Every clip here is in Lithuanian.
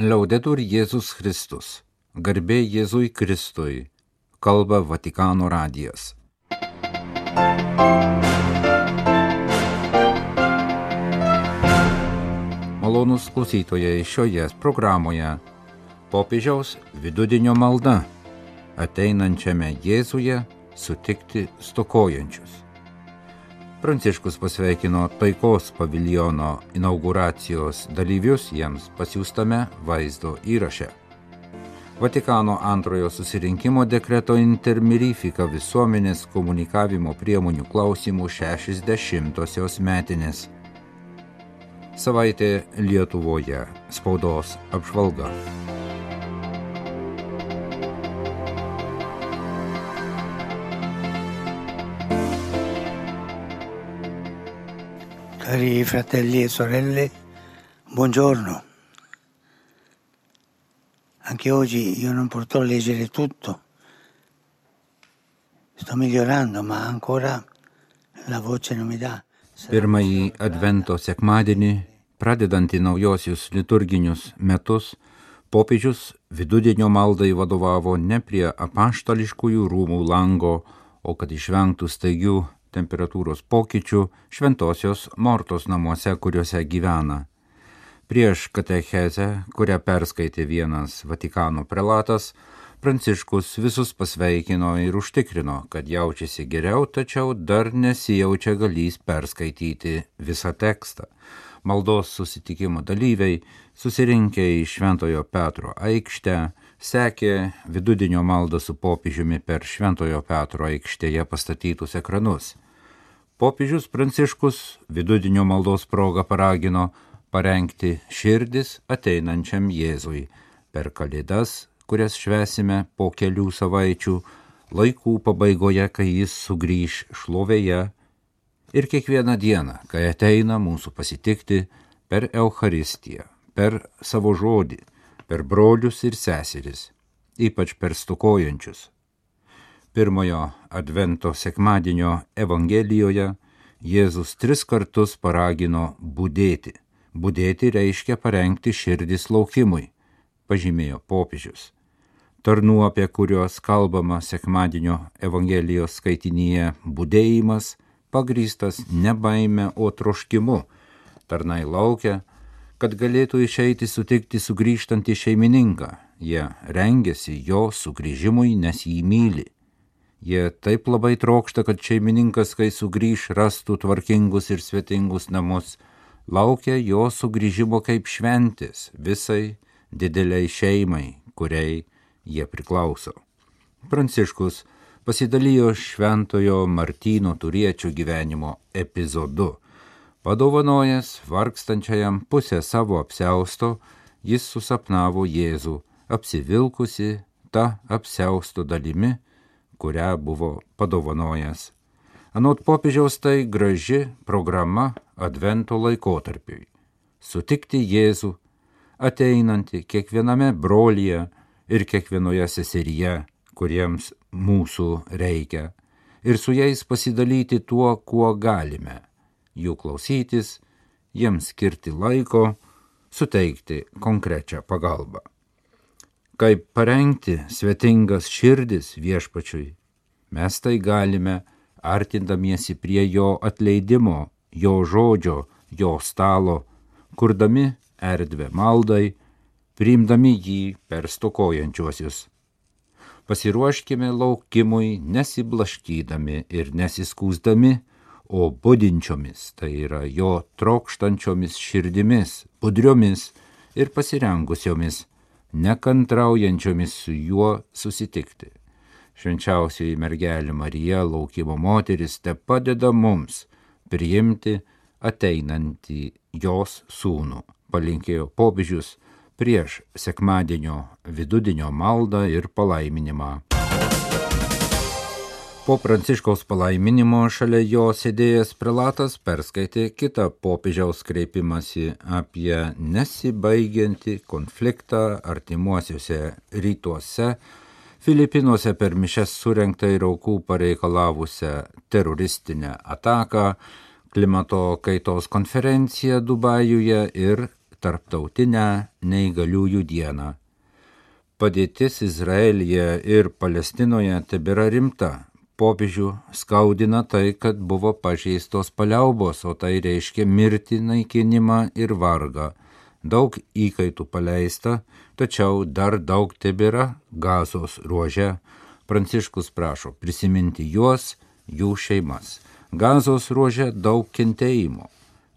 Liaudetur Jėzus Kristus. Garbė Jėzui Kristui. Kalba Vatikano radijas. Malonus klausytojai šioje programoje popiežiaus vidudienio malda ateinančiame Jėzuje sutikti stokojančius. Pranciškus pasveikino taikos paviljono inauguracijos dalyvius jiems pasiūstame vaizdo įraše. Vatikano antrojo susirinkimo dekreto intermirifika visuomenės komunikavimo priemonių klausimų 60-osios metinės. Savaitė Lietuvoje spaudos apžvalga. Cari fratelli e sorelle, buongiorno. Anche oggi io non potrò leggere tutto. Sto migliorando, ma ancora la voce non mi dà. Pirmąjį Advento sekmadienį, pradedantį naujosius liturginius metus, popiežius vidudienio maldai vadovavo ne prie apaštališkųjų rūmų lango, o kad išvengtų staigių temperatūros pokyčių šventosios Mortos namuose, kuriuose gyvena. Prieš katechezę, kurią perskaitė vienas Vatikano prelatas, Pranciškus visus pasveikino ir užtikrino, kad jaučiasi geriau, tačiau dar nesijaučia galys perskaityti visą tekstą. Maldos susitikimo dalyviai, susirinkę į Šventojo Petro aikštę, sekė vidudinio maldą su popiežiumi per Šventojo Petro aikštėje pastatytus ekranus. Popiežius Pranciškus vidudinio maldos progą paragino parengti širdis ateinančiam Jėzui per Kalėdas, kurias švesime po kelių savaičių, laikų pabaigoje, kai jis sugrįž šlovėje ir kiekvieną dieną, kai ateina mūsų pasitikti per Eucharistiją, per savo žodį, per brolius ir seseris, ypač per stukojančius. Pirmojo Advento sekmadienio Evangelijoje Jėzus tris kartus paragino būdėti. Būdėti reiškia parengti širdis laukimui, pažymėjo popiežius. Tarnų, apie kuriuos kalbama sekmadienio Evangelijos skaitinyje, būdėjimas pagrystas ne baime, o troškimu. Tarnai laukia, kad galėtų išeiti sutikti sugrįžtantį šeimininką. Jie rengiasi jo sugrįžimui, nes jį myli. Jie taip labai trokšta, kad šeimininkas, kai sugrįž, rastų tvarkingus ir svetingus namus, laukia jo sugrįžimo kaip šventis visai dideliai šeimai, kuriai jie priklauso. Pranciškus pasidalijo šventojo Martyno turiečių gyvenimo epizodu. Padovanojęs vargstančiajam pusę savo apseusto, jis susapnavo Jėzų, apsivilkusi tą apseusto dalimi, kurią buvo padovanojęs. Anot popiežiaus tai graži programa Advento laikotarpiui. Sutikti Jėzų, ateinantį kiekviename brolyje ir kiekvienoje seseryje, kuriems mūsų reikia, ir su jais pasidalyti tuo, kuo galime, jų klausytis, jiems skirti laiko, suteikti konkrečią pagalbą. Kaip parengti svetingas širdis viešpačiui, mes tai galime artindamiesi prie jo atleidimo, jo žodžio, jo stalo, kurdami erdvę maldai, priimdami jį per stokojančiuosius. Pasiruoškime laukimui nesiblaškydami ir nesiskūsdami, o budinčiomis, tai yra jo trokštančiomis širdimis, budriomis ir pasirengusiomis, nekantraujančiomis su juo susitikti. Švenčiausioji mergelė Marija, laukimo moteris, te padeda mums priimti ateinantį jos sūnų, palinkėjo popiežius prieš sekmadienio vidudinio maldą ir palaiminimą. Po pranciškaus palaiminimo šalia jo sėdėjęs prelatas perskaitė kitą popiežiaus kreipimąsi apie nesibaigiantį konfliktą artimuosiuose rytuose, Filipinuose per mišes surenktą ir aukų pareikalavusią teroristinę ataką, klimato kaitos konferenciją Dubajuje ir Tarptautinę neįgaliųjų dieną. Padėtis Izraelyje ir Palestinoje tebėra rimta. Popiežių skaudina tai, kad buvo pažeistos paliaubos, o tai reiškia mirtį, naikinimą ir vargą. Daug įkaitų paleista, tačiau dar daug tebėra gazos ruože. Pranciškus prašo prisiminti juos, jų šeimas. Gazos ruože daug kentėjimo.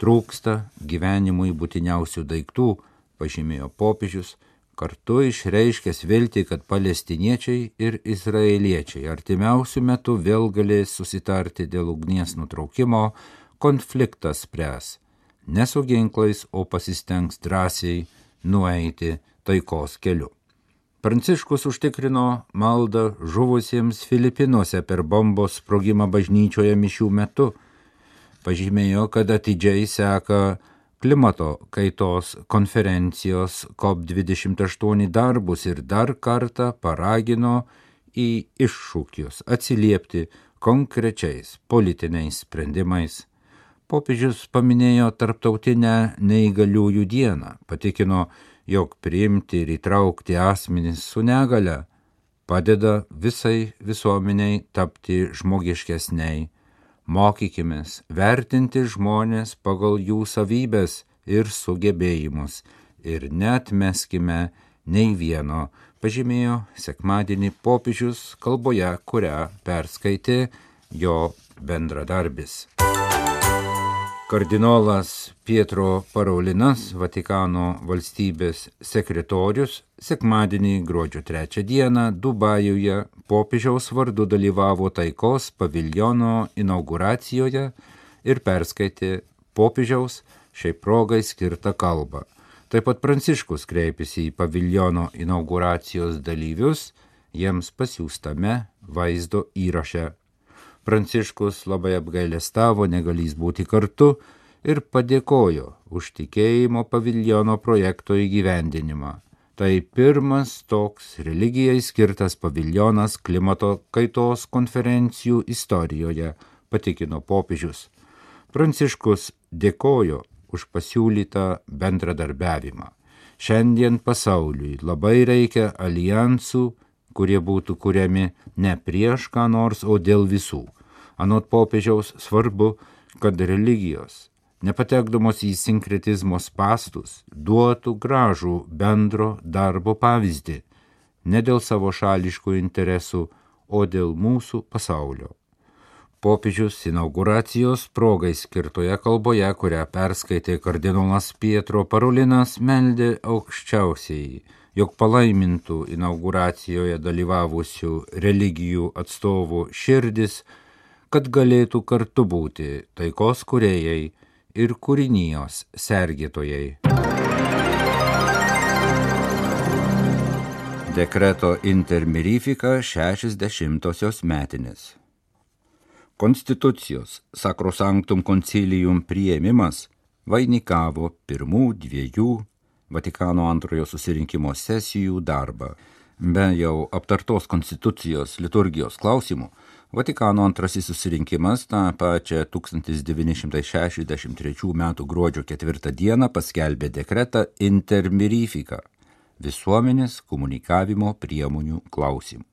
Trūksta gyvenimui būtiniausių daiktų, pažymėjo popiežius, kartu išreiškęs viltį, kad palestiniečiai ir izraeliečiai artimiausių metų vėl galės susitarti dėl ugnies nutraukimo, konfliktą spręs. Ne su ginklais, o pasistengs drąsiai nueiti taikos keliu. Pranciškus užtikrino maldą žuvusiems Filipinuose per bombos sprogimą bažnyčioje mišių metu. Pažymėjo, kad atidžiai seka klimato kaitos konferencijos COP28 darbus ir dar kartą paragino į iššūkius atsiliepti konkrečiais politiniais sprendimais. Popiežius paminėjo tarptautinę neįgaliųjų dieną, patikino, jog priimti ir įtraukti asmenys su negale padeda visai visuomeniai tapti žmogiškesniai. Mokykime vertinti žmonės pagal jų savybės ir sugebėjimus ir net meskime nei vieno, pažymėjo sekmadienį popiežius kalboje, kurią perskaitė jo bendradarbis. Kardinolas Pietro Paraulinas, Vatikano valstybės sekretorius, sekmadienį gruodžio 3 dieną Dubajuje popiežiaus vardu dalyvavo taikos paviljono inauguracijoje ir perskaitė popiežiaus šiai progai skirtą kalbą. Taip pat Pranciškus kreipėsi į paviljono inauguracijos dalyvius, jiems pasiūstame vaizdo įraše Pranciškus labai apgailestavo negalys būti kartu ir padėkojo už tikėjimo paviljono projekto įgyvendinimą. Tai pirmas toks religijai skirtas paviljonas klimato kaitos konferencijų istorijoje, patikino popiežius. Pranciškus dėkojo už pasiūlytą bendradarbiavimą. Šiandien pasauliui labai reikia alijansų, kurie būtų kuriami ne prieš ką nors, o dėl visų Anot popiežiaus svarbu, kad religijos, nepatekdamos į sinkretizmo spastus, duotų gražų bendro darbo pavyzdį, ne dėl savo šališkų interesų, o dėl mūsų pasaulio. Popiežius inauguracijos progai skirtoje kalboje, kurią perskaitė kardinolas Pietro Parulinas, meldė aukščiausiai, jog palaimintų inauguracijoje dalyvavusių religijų atstovų širdis kad galėtų kartu būti taikos kuriejai ir kūrinijos sergėtojai. Dekreto intermirifika 60-osios metinės. Konstitucijos Sacrosanctum Concilium prieimimas vainikavo pirmų dviejų Vatikano antrojo susirinkimo sesijų darbą. Be jau aptartos konstitucijos liturgijos klausimų, Vatikano antrasis susirinkimas tą pačią 1963 m. gruodžio 4 d. paskelbė dekretą Intermirifika - visuomenės komunikavimo priemonių klausimų.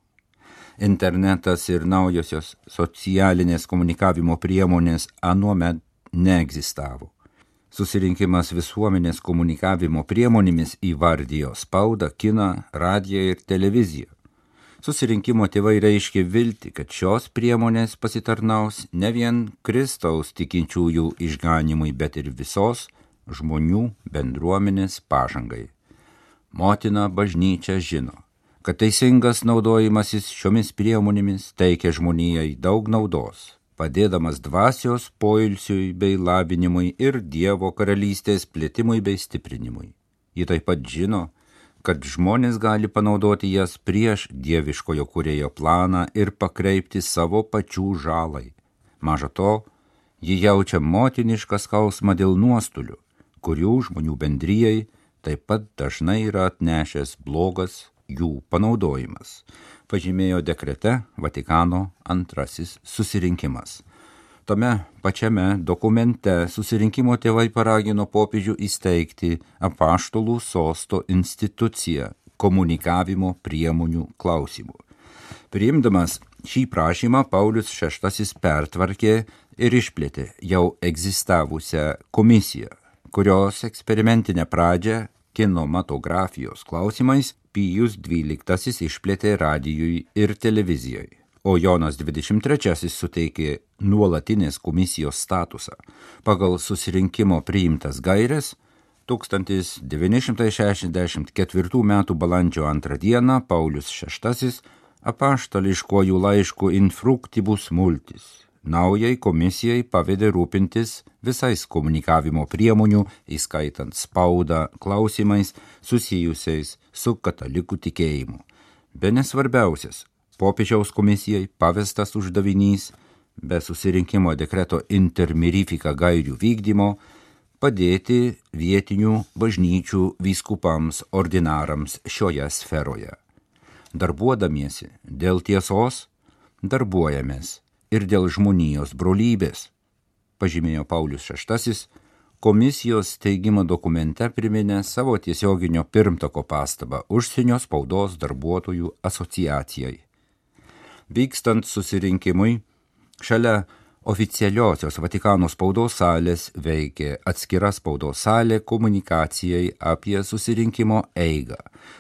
Internetas ir naujosios socialinės komunikavimo priemonės anuomet neegzistavo. Susirinkimas visuomenės komunikavimo priemonėmis įvardijo spaudą, kiną, radiją ir televiziją susirinkimo tėvai reiškia viltį, kad šios priemonės pasitarnaus ne vien Kristaus tikinčiųjų išganimui, bet ir visos žmonių bendruomenės pažangai. Motina bažnyčia žino, kad teisingas naudojimasis šiomis priemonėmis teikia žmonijai daug naudos, padėdamas dvasios poilsiui bei labinimui ir Dievo karalystės plėtimui bei stiprinimui. Ji taip pat žino, kad žmonės gali panaudoti jas prieš dieviškojo kurėjo planą ir pakreipti savo pačių žalai. Maža to, ji jaučia motinišką skausmą dėl nuostolių, kurių žmonių bendryjai taip pat dažnai yra atnešęs blogas jų panaudojimas, pažymėjo dekrete Vatikano antrasis susirinkimas. Tame pačiame dokumente susirinkimo tėvai paragino popiežių įsteigti apaštalų sosto instituciją komunikavimo priemonių klausimų. Priimdamas šį prašymą Paulius VI pertvarkė ir išplėtė jau egzistavusią komisiją, kurios eksperimentinę pradžią kinematografijos klausimais Pijus XII išplėtė radijui ir televizijai, o Jonas XXIII suteikė nuolatinės komisijos statusą. Pagal susirinkimo priimtas gairės 1964 m. balandžio 2 d. Paulius VI apaštališkojų laiškų infruktibus multis. Naujai komisijai pavedė rūpintis visais komunikavimo priemonių, įskaitant spaudą, klausimais susijusiais su katalikų tikėjimu. Be nesvarbiausias, popiežiaus komisijai pavestas uždavinys be susirinkimo dekreto intermirifika gairių vykdymo padėti vietinių bažnyčių vyskupams ordinarams šioje sferoje darbuodamiesi dėl tiesos, darbuojamės ir dėl žmonijos brolybės, pažymėjo Paulius VI, komisijos steigimo dokumente priminė savo tiesioginio pirmtako pastabą užsienio spaudos darbuotojų asociacijai. Vykstant susirinkimui, šalia oficialiosios Vatikano spaudos salės veikė atskira spaudos salė komunikacijai apie susirinkimo eigą.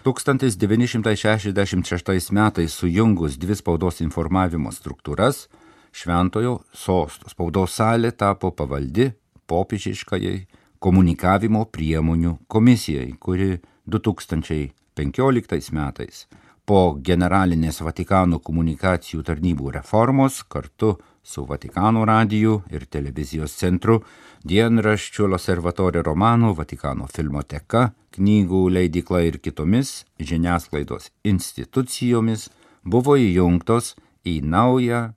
1966 metais sujungus dvi spaudos informavimo struktūras, Šventojo sosto spaudos salė tapo pavaldi popiežiškajai komunikavimo priemonių komisijai, kuri 2015 metais po generalinės Vatikano komunikacijų tarnybų reformos kartu su Vatikano radiju ir televizijos centru, dienraščiu L'Osservatore Romano, Vatikano filmoteka, knygų leidykla ir kitomis žiniasklaidos institucijomis buvo įjungtos į naują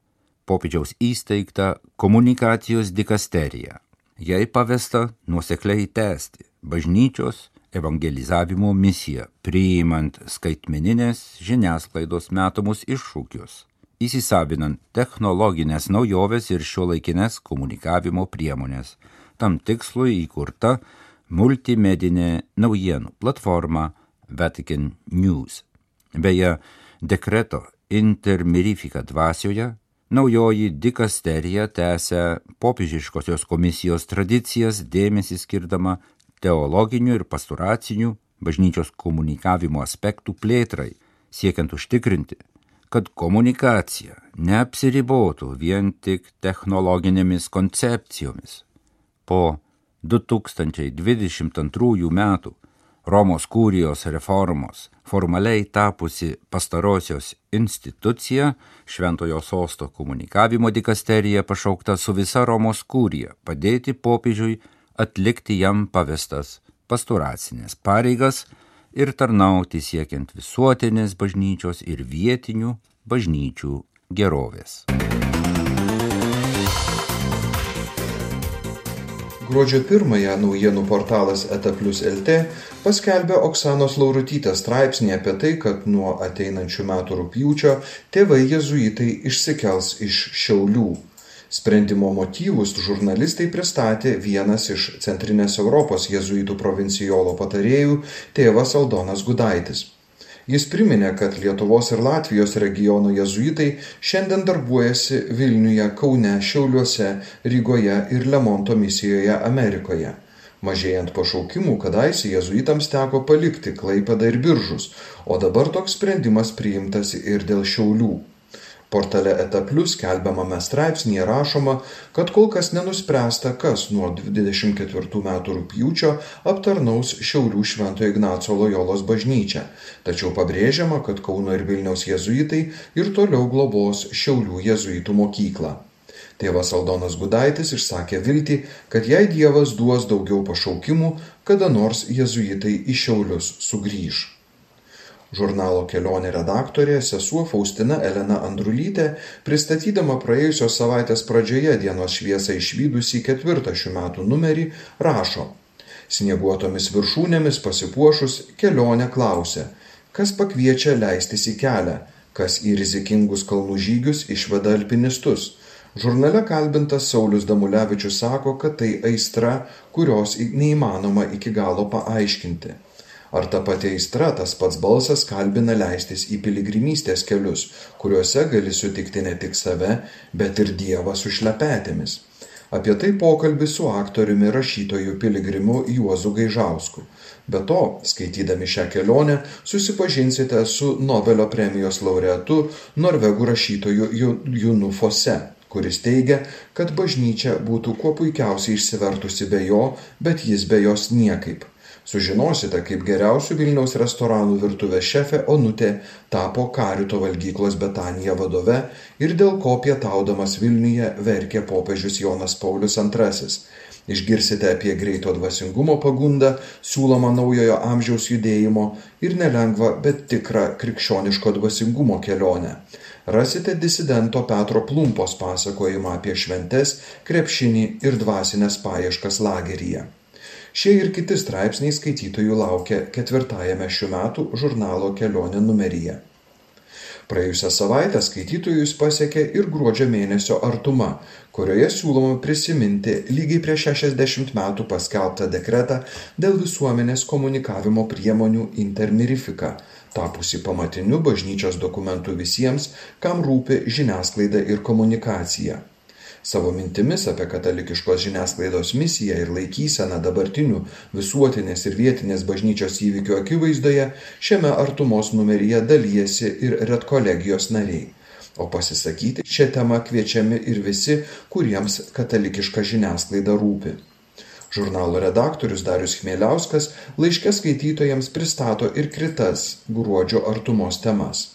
popiežiaus įsteigtą komunikacijos dikasteriją. Jai pavesta nuosekliai tęsti bažnyčios evangelizavimo misiją, priimant skaitmeninės žiniasklaidos metamus iššūkius įsisavinant technologinės naujoves ir šiuolaikinės komunikavimo priemonės. Tam tikslui įkurta multimedinė naujienų platforma Vatican News. Beje, dekreto intermirifika dvasioje naujoji dikasterija tęsia popiežiškosios komisijos tradicijas dėmesį skirdama teologinių ir pastoracinių bažnyčios komunikavimo aspektų plėtrai, siekiant užtikrinti, kad komunikacija neapsiribotų vien tik technologinėmis koncepcijomis. Po 2022 metų Romos kūrijos reformos formaliai tapusi pastarosios institucija, Šventojo sosto komunikavimo dikasterija pašaukta su visa Romos kūrija padėti popiežiui atlikti jam pavestas pastoracinės pareigas ir tarnauti siekiant visuotinės bažnyčios ir vietinių bažnyčių gerovės. Gruodžio pirmąją naujienų portalas Etaplius LT paskelbė Oksanos Laurutytės straipsnį apie tai, kad nuo ateinančių metų rūpjūčio tėvai jezuitai išsikels iš Šiaulių. Sprendimo motyvus žurnalistai pristatė vienas iš Centrinės Europos jezuitų provincijolo patarėjų tėvas Aldonas Gudaitis. Jis priminė, kad Lietuvos ir Latvijos regiono jezuitai šiandien darbuojasi Vilniuje, Kaune, Šiauliuose, Rygoje ir Lemonto misijoje Amerikoje. Mažėjant pašaukimų, kadaise jezuitams teko palikti Klaipedą ir Biržus, o dabar toks sprendimas priimtas ir dėl Šiaulių. Portale Etaplius skelbiamame straipsnėje rašoma, kad kol kas nenuspręsta, kas nuo 24 metų rūpjūčio aptarnaus Šiaulių Švento Ignaco Lojolos bažnyčią, tačiau pabrėžiama, kad Kauno ir Vilniaus jezuitai ir toliau globos Šiaulių jezuitų mokyklą. Tėvas Aldonas Gudaitis išsakė viltį, kad jei Dievas duos daugiau pašaukimų, kada nors jezuitai į Šiaulius sugrįž. Žurnalo kelionė redaktorė sesuo Faustina Elena Andrulytė, pristatydama praėjusios savaitės pradžioje dienos šviesą išvykusi ketvirtą šių metų numerį, rašo. Snieguotomis viršūnėmis pasipuošus kelionė klausė, kas pakviečia leistis į kelią, kas į rizikingus kalnų žygius išveda alpinistus, Žurnale kalbintas Saulis Damulevičius sako, kad tai aistra, kurios neįmanoma iki galo paaiškinti. Ar ta pati aistra, tas pats balsas kalbina leistis į piligrimystės kelius, kuriuose gali sutikti ne tik save, bet ir Dievą su šlepetėmis. Apie tai pokalbis su aktoriumi rašytoju piligrimu Juozu Gaižausku. Be to, skaitydami šią kelionę, susipažinsite su Nobelio premijos laureatu norvegų rašytoju Junu Fose, kuris teigia, kad bažnyčia būtų kuo puikiausiai išsivertusi be jo, bet jis be jos niekaip. Sužinosite, kaip geriausių Vilniaus restoranų virtuvės šefė Onutė tapo Karito valgyklos Betanija vadove ir dėl ko pietaudamas Vilniuje verkė popiežius Jonas Paulius II. Išgirsite apie greito dvasingumo pagundą, siūlomą naujojo amžiaus judėjimo ir nelengvą, bet tikrą krikščioniško dvasingumo kelionę. Rasite disidento Petro Plumpos pasakojimą apie šventes, krepšinį ir dvasinės paieškas lageryje. Šie ir kiti straipsniai skaitytojų laukia ketvirtajame šių metų žurnalo kelionė numeryje. Praėjusią savaitę skaitytojus pasiekė ir gruodžio mėnesio artuma, kurioje siūloma prisiminti lygiai prieš 60 metų paskelbtą dekretą dėl visuomenės komunikavimo priemonių intermirifika, tapusi pamatiniu bažnyčios dokumentu visiems, kam rūpi žiniasklaida ir komunikacija. Savo mintimis apie katalikiškos žiniasklaidos misiją ir laikyseną dabartinių visuotinės ir vietinės bažnyčios įvykių akivaizdoje šiame artumos numeryje dalyjasi ir redkolegijos nariai. O pasisakyti šią temą kviečiami ir visi, kuriems katalikiška žiniasklaida rūpi. Žurnalo redaktorius Darius Chmieliauskas laiškė skaitytojams pristato ir kritas gruodžio artumos temas.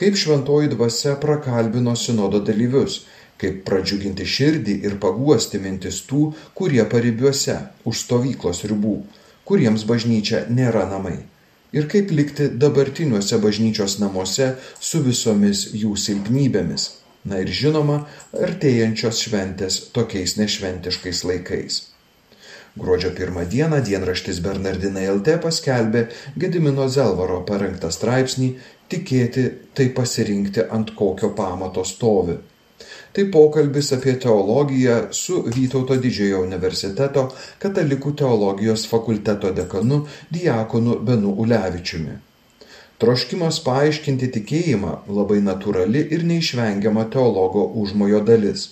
Kaip šventoji dvasia prakalbino sinodo dalyvius kaip pradžiuginti širdį ir paguosti mintis tų, kurie paribiuose, už stovyklos ribų, kuriems bažnyčia nėra namai. Ir kaip likti dabartiniuose bažnyčios namuose su visomis jų silpnybėmis. Na ir žinoma, artėjančios šventės tokiais nešventiškais laikais. Gruodžio pirmą dieną dienraštis Bernardinai LT paskelbė Gedimino Zelvaro parengtą straipsnį Tikėti tai pasirinkti ant kokio pamato stovi tai pokalbis apie teologiją su Vytauto didžiojo universiteto katalikų teologijos fakulteto dekanu Diakonu Benu Ulevičiumi. Troškimas paaiškinti tikėjimą labai natūrali ir neišvengiama teologo užmojo dalis,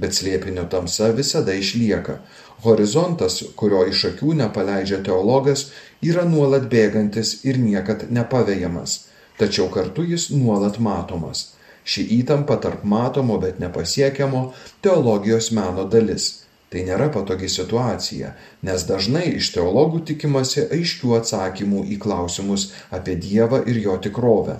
bet slėpinio tamsa visada išlieka. Horizontas, kurio iš akių nepaleidžia teologas, yra nuolat bėgantis ir niekad nepavejamas, tačiau kartu jis nuolat matomas ši įtampa tarp matomo bet nepasiekiamo teologijos meno dalis. Tai nėra patogi situacija, nes dažnai iš teologų tikimasi aiškių atsakymų į klausimus apie Dievą ir jo tikrovę.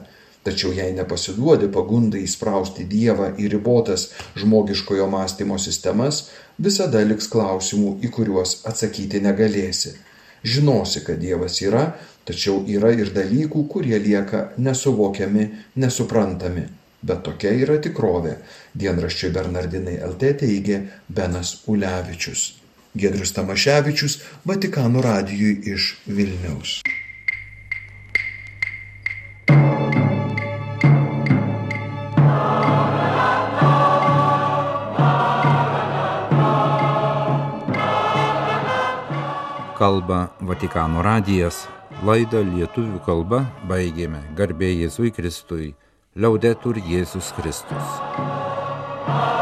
Tačiau jei nepasiduodi pagundai įsprausti Dievą į ribotas žmogiškojo mąstymo sistemas, visada liks klausimų, į kuriuos atsakyti negalėsi. Žinosi, kad Dievas yra, tačiau yra ir dalykų, kurie lieka nesuvokiami, nesuprantami. Bet tokia yra tikrovė, dienraščiui Bernardinai LT teigė Benas Ulevičius. Gedrius Tamaševičius, Vatikanų radijui iš Vilniaus. Kalba Vatikano radijas, laidą lietuvių kalba baigėme garbė Jėzui Kristui Liaudetur Jėzus Kristus.